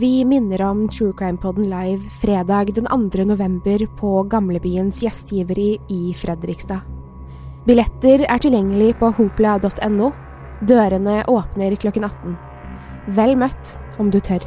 Vi minner om True Crime Podden live fredag den 2. november på Gamlebyens gjestgiveri i Fredrikstad. Billetter er tilgjengelig på hopla.no. Dørene åpner klokken 18. Vel møtt om du tør.